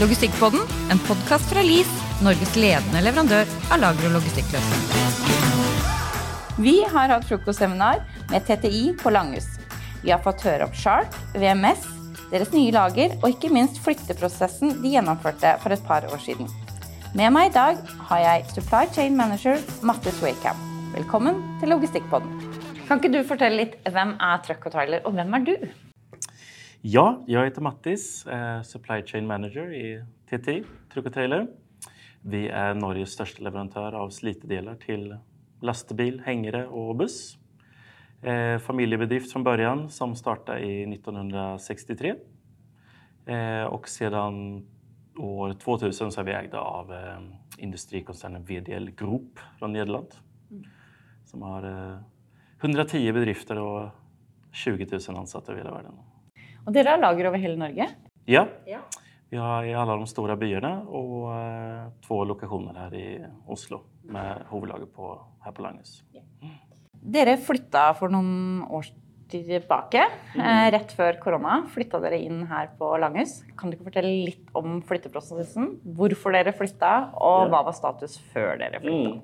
Logistikkpodden, en podkast fra LIS, Norges ledende leverandør av lager- og logistikkløsninger. Vi har hatt frokostseminar med TTI på Langhus. Vi har fått høre om Shark, VMS, deres nye lager og ikke minst flytteprosessen de gjennomførte for et par år siden. Med meg i dag har jeg Supply Chain Manager Mattis Wakeham. Velkommen til Logistikkpodden. Kan ikke du fortelle litt hvem er Truck og Trailer, og hvem er du? Ja, jag heter Mattis, eh, Supply Chain Manager i TTI, Truck och Trailer. Vi är Norges största leverantör av slitedelar till lastbil, hängare och buss. Eh, familjebedrift från början som startade i 1963. Eh, och sedan år 2000 så är vi ägda av eh, industrikoncernen VDL Group från Nederland. Som har eh, 110 bedrifter och 20 000 ansatta över hela världen. Og dere har lager over hele Norge. Ja, vi har i alla de stora byarna och eh, två lokationer här i Oslo med huvudlager på, här på Langhus. Dere flytta for noen år tilbake, eh, rett før korona. Flytta dere inn her på Langhus. Kan du ikke fortelle litt om flytteprosessen? Hvorfor dere flytta, og Ja. hva var status før dere flytta?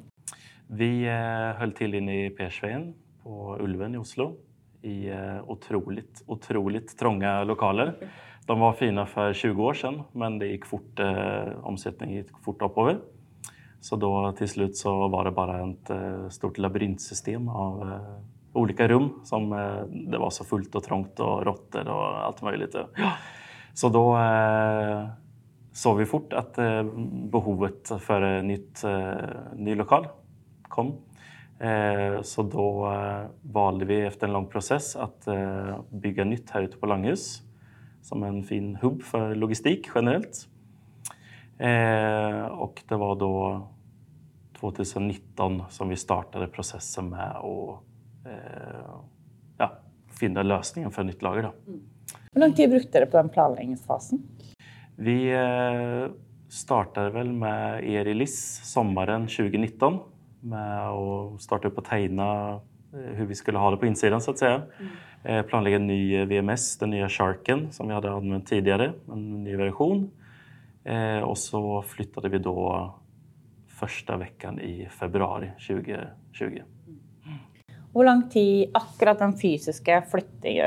Vi eh, höll till inne i Persveien på Ulven i Oslo i eh, otroligt, otroligt trånga lokaler. De var fina för 20 år sedan, men det gick fort, eh, omsättningen gick fort uppöver. Så då till slut så var det bara ett eh, stort labyrintsystem av eh, olika rum som eh, det var så fullt och trångt och råttor och allt möjligt. Ja. Så då eh, såg vi fort att eh, behovet för en nytt, eh, ny lokal kom. Eh, så då eh, valde vi efter en lång process att eh, bygga nytt här ute på Langhus som en fin hubb för logistik generellt. Och det var då 2019 som vi startade processen med att ja, finna lösningen för ett nytt lager. Då. Hvor lang tid brukte dere på den planleggingsfasen? Vi startade väl med er i LIS sommaren 2019 med att starta upp och tegna eh, hur vi skulle ha det på insidan så att säga. Eh, planlägga en ny VMS, den nya Sharken som vi hade använt tidigare, en ny version. Eh, och så flyttade vi då första veckan i februari 2020. Hvor lang tid akkurat den fysiske flytting,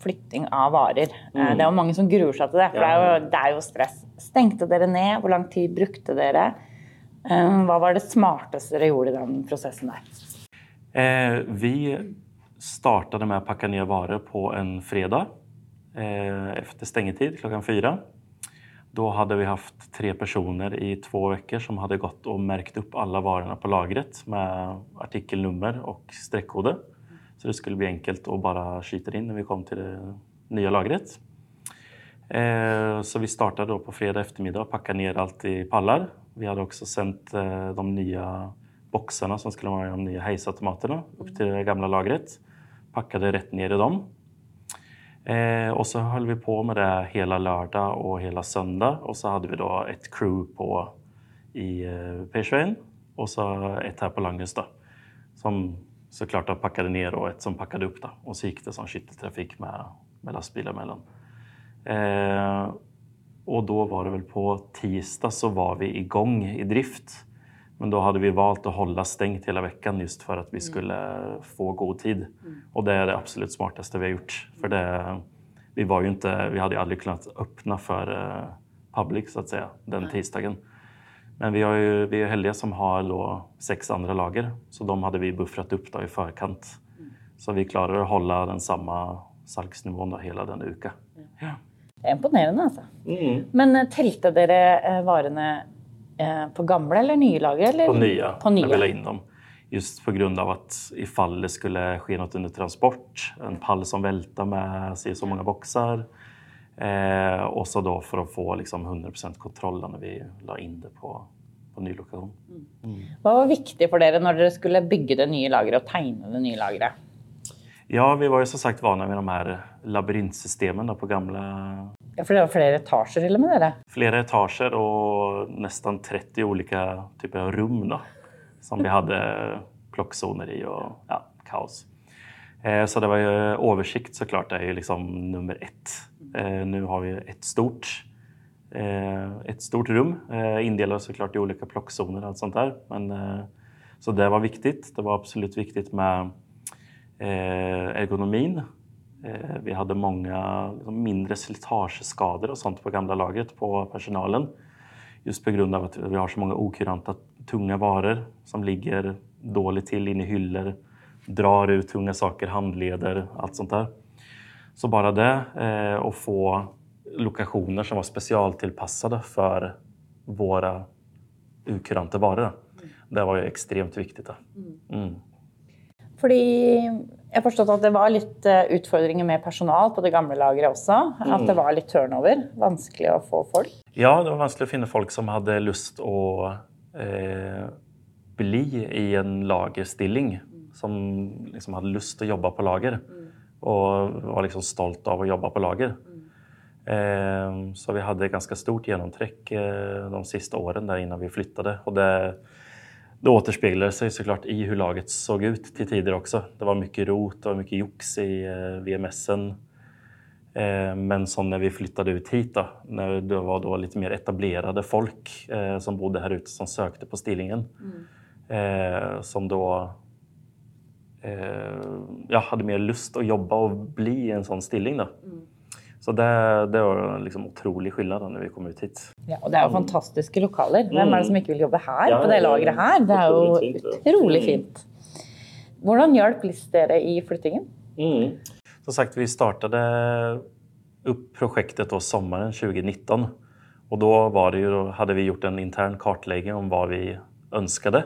flytting av varer eh, Det jo mange som gruer til det, for det er, jo, det er jo stress. Stengte dere ned? Hvor lang tid brukte dere? Eh, var det smartaste du gjorde i den processen? Där? Eh, vi startade med att packa ner varor på en fredag eh, efter stängetid klockan fyra. Då hade vi haft tre personer i två veckor som hade gått och märkt upp alla varorna på lagret med artikelnummer och streckkoder. Så det skulle bli enkelt att bara skita in när vi kom till det nya lagret. Eh, Så vi startade då på fredag eftermiddag och packade ner allt i pallar. Vi hade också sänt eh, de nya boxarna som skulle vara de nya hejsautomaterna upp till det gamla lagret. Packade rätt ner i dem. Eh, och så höll vi på med det hela lördag och hela söndag. Och så hade vi då ett crew på i eh, Persveien och så ett här på Langhus då, som såklart då packade ner och ett som packade upp. Då. Och så gick det som skytteltrafik med, med lastbilar mellan. Eh, och då var det väl på tisdag så var vi igång i drift. Men då hade vi valt att hålla stängt hela veckan just för att vi skulle få god tid. Och det är det absolut smartaste vi har gjort. För det, vi, var ju inte, vi hade ju aldrig kunnat öppna för eh, public så att säga den tisdagen. Men vi, har ju, vi är helga som har då sex andra lager. Så de hade vi buffrat upp då i förkant. Så vi klarade att hålla den samma salgsnivån då hela den uka. Ja. Det er imponerende, altså. Men eh, telte dere eh, varene eh, på gamle eller nye lagre? Eller? På nya, På när vi la in dem. Just på grund av att ifall det skulle ske något under transport, en pall som vältar med si så många boxar. Eh, och så då för att få liksom 100% kontroll när vi la in det på, på ny lokation. Hva var viktig for dere når dere skulle bygge det nye lageret og tegne det nye lageret? Ja, vi var ju som sagt vana med de här labyrintsystemen på gamla Ja, for det var flere etasjer til og med dere. flera etager och nästan 30 olika typer av rum då, som vi hade plockzoner i och ja, kaos. Eh, Så det var ju översikt såklart, det är ju liksom nummer ett. Eh, Nu har vi ett stort eh, ett stort rum indelat såklart i olika plockzoner och allt sånt där. Men, så det var viktigt. Det var absolut viktigt med ergonomin. Eh, vi hade många liksom, mindre slitageskador och sånt på gamla lagret på personalen. Just på grund av att vi har så många okuranta tunga varor som ligger dåligt till inne i hyllor, drar ut tunga saker, handleder, allt sånt där. Så bara det eh, och få lokationer som var specialtillpassade för våra ukuranta varor. Det var ju extremt viktigt. Mm. Fordi jeg har forstått at det var litt eh, utfordringer med personal på det gamle lageret også. At Mm. det var litt turnover. Vanskelig å få folk. Ja, det var vanskelig å finne folk som hadde lyst å eh, bli i en lagerstilling. Som liksom hadde lyst til å jobbe på lager. Og var liksom stolt av å jobbe på lager. Eh, så vi hadde et ganske stort gjennomtrekk eh, de siste årene der innan vi flyttet. Og det, det återspeglar sig såklart i hur laget såg ut till tider också. Det var mycket rot och mycket jox i eh, VMSen. Eh, men som när vi flyttade ut hit då, när det var då lite mer etablerade folk eh, som bodde här ute som sökte på stillingen. Eh, som då eh, ja, hade mer lust att jobba och bli en sån stilling. Då. Så det, det var liksom otrolig skillnad när vi kom ut hit. Ja, og det er jo fantastiske lokaler. Hvem er det som ikke vil jobbe her, Ja, på det lageret her? Det fint, det. utrolig Mm. fint. Hvordan hjalp LIS dere i flyttingen? Som sagt, vi startade upp projektet då sommaren 2019. Och då var det ju, då hade vi gjort en intern kartläggning om vad vi önskade.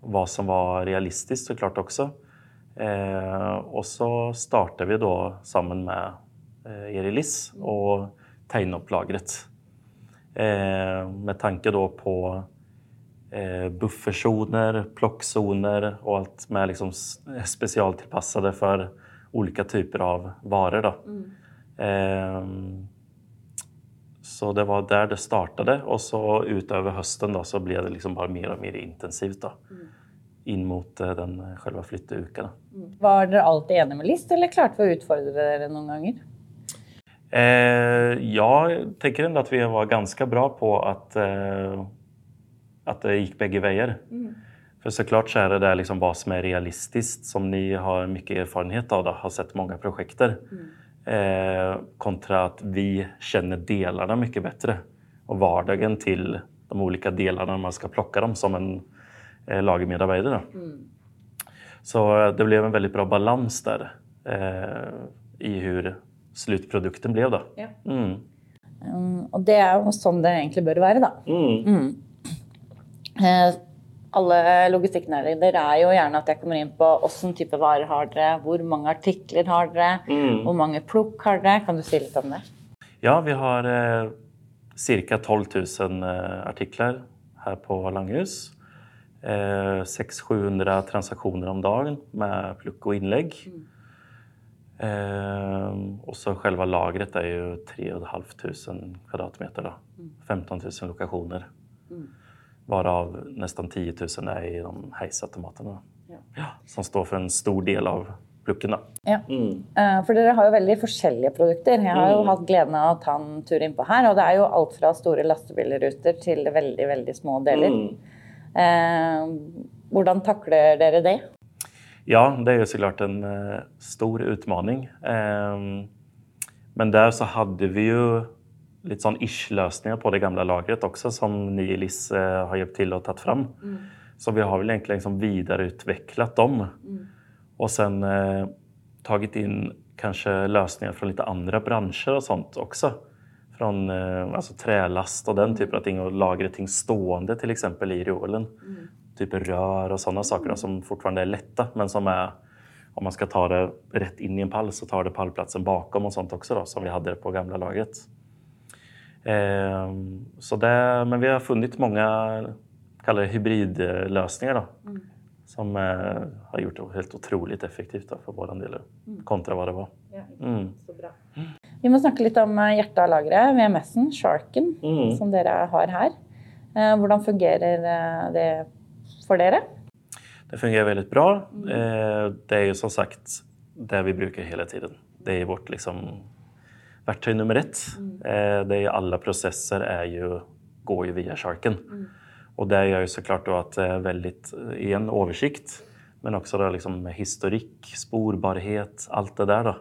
Vad som var realistiskt såklart också. Eh, och så startade vi då samman med eh, Erilis och tegnade upp lagret. Eh, med tanke då på eh, bufferzoner, plockzoner och allt med liksom specialtillpassade för olika typer av varor. Då. Ehm, så det var där det startade och så utöver hösten då, så blev det liksom bara mer och mer intensivt då, in mot den själva flytteuken. Var dere alltid enige med LIS, eller å utfordre dere noen ganger? Eh, jag tänker ändå att vi var ganska bra på att, eh, att det gick bägge vägar. För såklart så är det där liksom vad som är realistiskt som ni har mycket erfarenhet av, då, har sett många projekter. Eh, kontra att vi känner delarna mycket bättre och vardagen till de olika delarna när man ska plocka dem som en eh, lagermedarbetare. då. Så eh, det blev en väldigt bra balans där eh, i hur slutprodukten blev. Då. Ja. Mm. Um, og det er jo sånn det egentlig bør være, da. Mm. Eh, alle logistikknæringer er jo gjerne at jeg kommer inn på åssen type varer har dere, hvor mange artikler har dere, Mm. hvor mange plukk har dere. Kan du si litt om det? Ja, vi har eh, cirka 12 000 eh, artiklar här på Langhus. Eh, 600-700 transaktioner om dagen med pluck och inlägg. Eh, och så själva lagret är ju 3 500 kvadratmeter. Då. 15 000 lokationer. Varav nästan 10 000 är i de hejsautomaterna. Ja. som står för en stor del av plucken. Ja. Mm. Eh, For dere har jo veldig forskjellige produkter. Jeg har jo Mm. hatt gleden av å ta en tur innpå her. Og det er jo alt fra store lastebilruter til veldig, veldig små deler. Mm. Eh, hvordan takler dere det? Ja, det är ju såklart en eh, stor utmaning. Ehm, men där så hade vi ju lite sån ish-lösningar på det gamla lagret också som ni i LIS eh, har hjälpt till att ta fram. Så vi har väl egentligen liksom vidareutvecklat dem. Och sen eh, tagit in kanske lösningar från lite andra branscher och sånt också. Från eh, alltså trälast och den typen av ting och lagra ting stående till exempel i reolen. Typ rör och sådana saker då, som fortfarande är lätta men som är om man ska ta det rätt in i en pall så tar det pallplatsen bakom och sånt också då, som vi hade på gamla lagret. Ehm, så det, men vi har funnit många kallar det hybridlösningar då, som eh, har gjort det helt otroligt effektivt då, för vår del kontra vad det var. Mm. Vi må snakke litt om eh, lageret, VMS-en, Sharken, Mm. som dere har her. Eh, Hvordan fungerer eh, det for dere? Det fungerar väldigt bra. Eh, det är ju som sagt det vi brukar hela tiden. Det är vårt liksom verktyg nummer ett. Eh, det är alla processer är ju, går ju via Sharken. Och det gör ju såklart då att det är väldigt, i en översikt, men också då liksom historik, spårbarhet, allt det där då.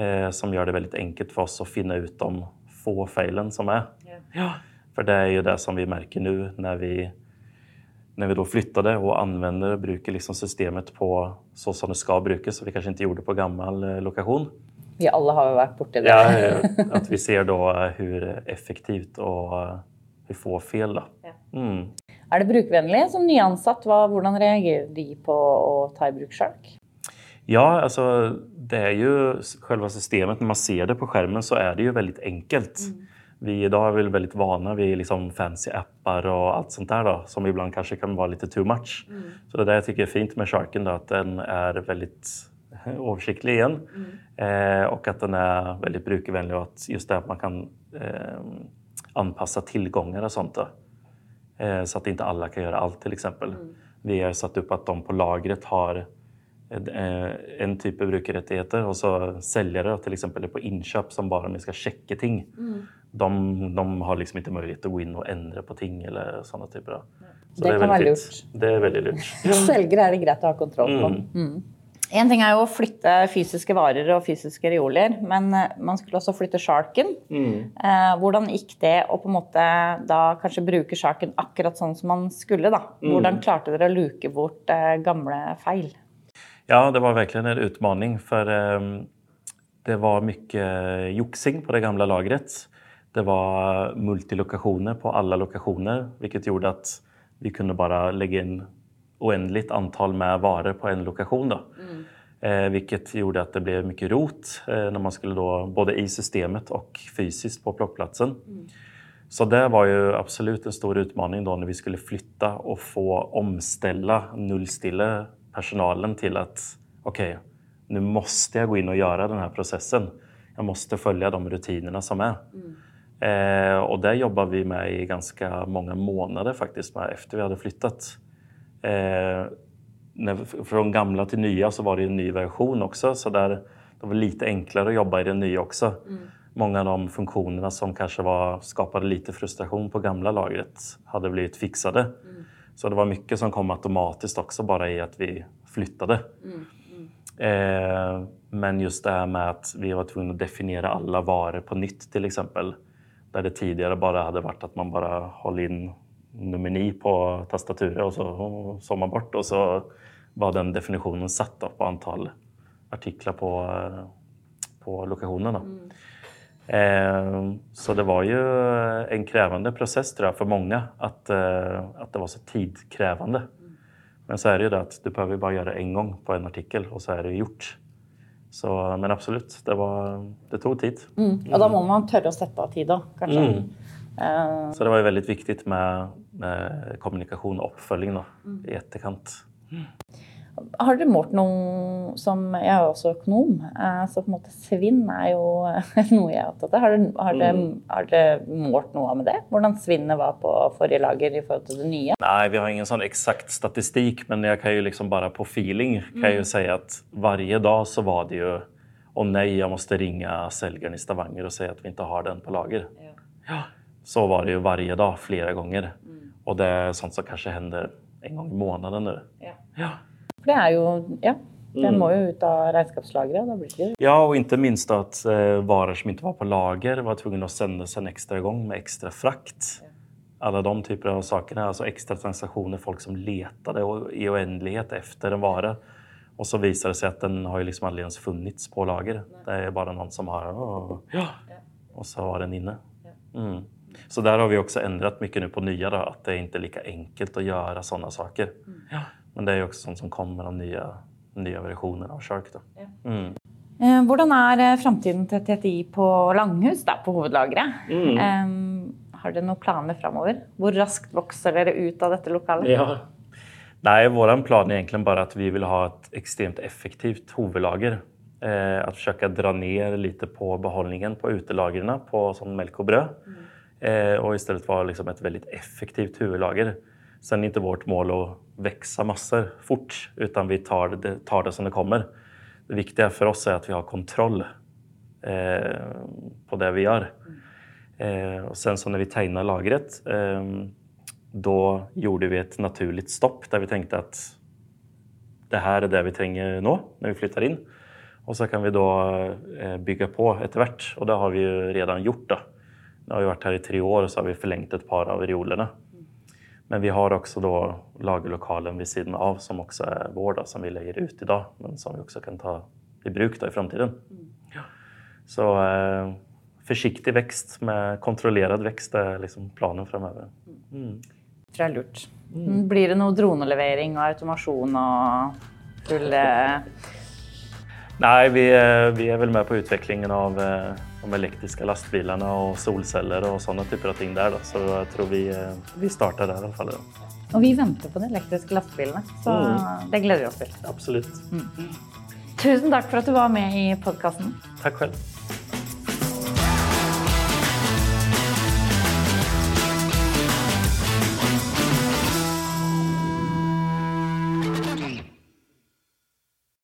Eh, som gör det väldigt enkelt för oss att finna ut de få felen som är. Ja. För det är ju det som vi märker nu när vi, när vi då flyttade och använder och brukar liksom systemet på så som det ska brukas, som vi kanske inte gjorde på gammal eh, lokation. Vi alla har varit borta det. Ja, eh, att vi ser då hur effektivt och eh, hur få fel. Då. Mm. Är det brukvänligt som nyansatt? Hur reagerar de på att ta i bruk Shark? Ja, alltså det är ju själva systemet. När man ser det på skärmen så är det ju väldigt enkelt. Mm. Vi idag är väl väldigt vana vid liksom fancy appar och allt sånt där då, som ibland kanske kan vara lite too much. Mm. Så det där jag tycker är fint med Sharken då, att den är väldigt översiktlig igen mm. eh, och att den är väldigt brukarvänlig och att just det att man kan eh, anpassa tillgångar och sånt. Då. Eh, så att inte alla kan göra allt till exempel. Mm. Vi har satt upp att de på lagret har en typ av brukarrättigheter och så säljare till exempel på inköp som bara ska checka ting. Mm. De, de, har liksom inte möjlighet att gå in och ändra på ting eller sådana typer av. Så det, det kan vara lurt. Det är väldigt lurt. Säljare är det grejt att ha kontroll på. Mm. Mm. En ting är ju att flytta fysiska varor och fysiska reoler, men eh, man skulle också flytta sharken. Mm. Eh, gick det att på något då kanske bruka sharken akkurat som man skulle? Då? Mm. Hur klarade ni att luka bort eh, gamla fel? Ja, det var verkligen en utmaning för eh, det var mycket joxing på det gamla lagret. Det var multilokationer på alla lokationer, vilket gjorde att vi kunde bara lägga in oändligt antal med varor på en lokation. Då. Mm. Eh, vilket gjorde att det blev mycket rot eh, när man skulle då, både i systemet och fysiskt på plockplatsen. Mm. Så det var ju absolut en stor utmaning då när vi skulle flytta och få omställa, nullstilla personalen till att okej, okay, nu måste jag gå in och göra den här processen. Jag måste följa de rutinerna som är. Mm. Eh, och det jobbar vi med i ganska många månader faktiskt med efter vi hade flyttat. Eh, när, från gamla till nya så var det en ny version också så där, det var lite enklare att jobba i den nya också. Mm. Många av de funktionerna som kanske var, skapade lite frustration på gamla lagret hade blivit fixade. Mm. Så det var mycket som kom automatiskt också bara i att vi flyttade. Mm, mm. Eh, men just det här med att vi var tvungna att definiera alla varor på nytt till exempel. Där det tidigare bara hade varit att man bara håller in nummer 9 på tastaturet och så såg bort och så var den definitionen satt på antal artiklar på, eh, på lokationerna. Mm. Eh, så det var ju en krävande process tror jag, för många att, eh, att det var så tidkrävande. Men så är det ju det att du behöver bara göra en gång på en artikel och så är det gjort. Så, men absolut, det, var, det tog tid. Mm. Och då måste man törra att sätta av tid då, kanske. Mm. Uh... Så det var ju väldigt viktigt med, med kommunikation och uppföljning då, mm. i efterkant. Har dere målt noe som Jeg er også økonom, så på en måte svinn er jo noe jeg er opptatt av. Har dere, har, dere, har dere, målt noe med det? Hvordan svinnet var på forrige lager i forhold til det nye? Nej, vi har ingen sån exakt statistik, men jag kan ju liksom bara på feeling kan jag ju mm. säga att varje dag så var det ju och nej, jag måste ringa säljaren i Stavanger och säga att vi inte har den på lager. Ja. ja. Så var det ju varje dag, flera gånger. Mm. Och det är sånt som kanske händer en gång i månaden nu. Ja. ja. For det är ju, ja, den mm. må ju ut av blir det. Ja, och inte minst att eh, varor som inte var på lager var tvungna att sändas en extra gång med extra frakt. Alla de typer av saker, alltså extra transaktioner, folk som letade i oändlighet efter en vara. Och så visar det sig att den har ju liksom aldrig ens funnits på lager. Det är bara någon som har... Åh, ja. Och så var den inne. Mm. Så där har vi också ändrat mycket nu på nya, då, att det är inte lika enkelt att göra sådana saker. Mm. Ja. Men det är också sånt som kommer de nya, nya versionerna av Shark. Då. Ja. Mm. Eh, Hvordan er framtiden til TTI på Langhus, da, på hovedlageret? Mm. Um, har dere noen planer framover? Hvor raskt vokser dere ut av dette lokalet? Ja. Nej, vår plan är egentligen bara att vi vill ha ett extremt effektivt huvudlager. Eh, att försöka dra ner lite på behållningen på utelagren på som mjölk och bröd. Mm. Eh, och istället vara liksom ett väldigt effektivt huvudlager. Sen är inte vårt mål att växa massor fort, utan vi tar det, tar det som det kommer. Det viktiga för oss är att vi har kontroll eh, på det vi gör. Eh, och sen så när vi tegnade lagret eh, då gjorde vi ett naturligt stopp där vi tänkte att det här är det vi tränger nå när vi flyttar in. Och så kan vi då eh, bygga på efterhvert och det har vi ju redan gjort. Då. Nu har vi varit här i tre år och så har vi förlängt ett par av riolerna. Men vi har också då lagerlokalen vid sidan av som också är vår då, som vi lägger ut idag men som vi också kan ta i bruk då i framtiden. Ja. Så eh, försiktig växt med kontrollerad växt är liksom planen framöver. Mm. Det tror jag är lurt. Mm. Blir det någon dronelevering och automation och full... Nej, vi är, vi är väl med på utvecklingen av eh, de elektriska lastbilarna och solceller och sådana typer av ting där. Då. Så jag tror vi, eh, vi startar där i alla fall. Då. Och vi väntar på de elektriska lastbilarna, så mm. det gläder vi oss till. Absolut. Mm. Tusen tack för att du var med i podcasten. Tack själv.